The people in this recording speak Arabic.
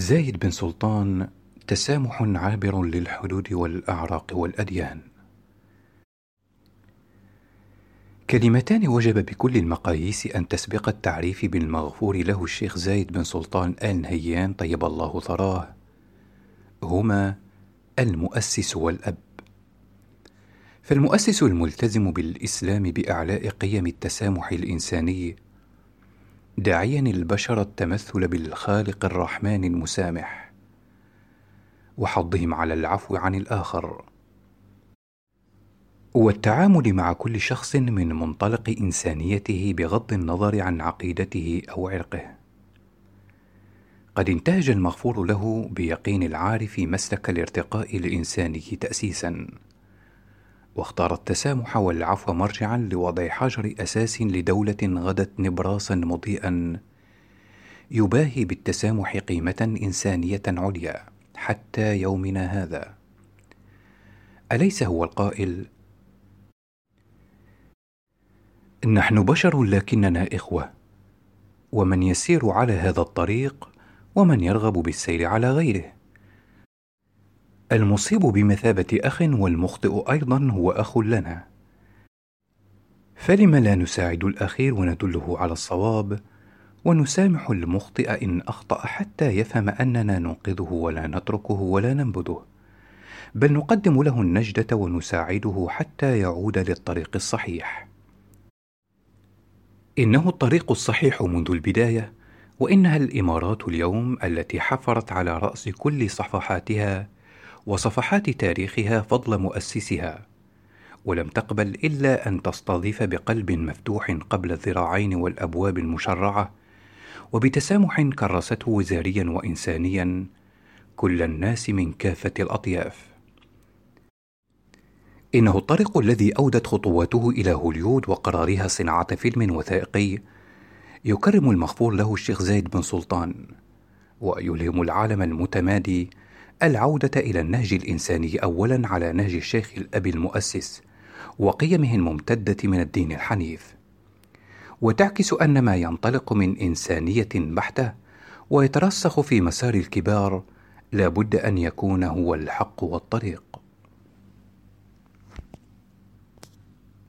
زايد بن سلطان تسامح عابر للحدود والأعراق والأديان. كلمتان وجب بكل المقاييس أن تسبق التعريف بالمغفور له الشيخ زايد بن سلطان آل نهيان طيب الله ثراه. هما المؤسس والأب. فالمؤسس الملتزم بالإسلام بأعلاء قيم التسامح الإنساني داعيا البشر التمثل بالخالق الرحمن المسامح. وحضهم على العفو عن الآخر. والتعامل مع كل شخص من منطلق إنسانيته بغض النظر عن عقيدته أو عرقه. قد انتهج المغفور له بيقين العارف مسلك الارتقاء الإنساني تاسيسا. واختار التسامح والعفو مرجعا لوضع حجر أساس لدولة غدت نبراسا مضيئا. يباهي بالتسامح قيمة إنسانية عليا حتى يومنا هذا. أليس هو القائل؟ نحن بشر لكننا إخوة. ومن يسير على هذا الطريق ومن يرغب بالسير على غيره. المصيب بمثابة أخ والمخطئ أيضا هو أخ لنا. فلم لا نساعد الأخير وندله على الصواب؟ ونسامح المخطئ إن أخطأ حتى يفهم أننا ننقذه ولا نتركه ولا ننبذه. بل نقدم له النجدة ونساعده حتى يعود للطريق الصحيح. إنه الطريق الصحيح منذ البداية وإنها الإمارات اليوم التي حفرت على رأس كل صفحاتها وصفحات تاريخها فضل مؤسسها ولم تقبل إلا أن تستضيف بقلب مفتوح قبل الذراعين والأبواب المشرعة وبتسامح كرسته وزاريا وانسانيا كل الناس من كافة الأطياف. إنه الطريق الذي أودت خطواته إلى هوليود وقرارها صناعة فيلم وثائقي يكرم المغفور له الشيخ زايد بن سلطان ويلهم العالم المتمادي العودة إلى النهج الإنساني اولا على نهج الشيخ الأب المؤسس وقيمه الممتدة من الدين الحنيف. وتعكس أن ما ينطلق من إنسانية بحتة ويترسخ في مسار الكبار لا بد أن يكون هو الحق والطريق.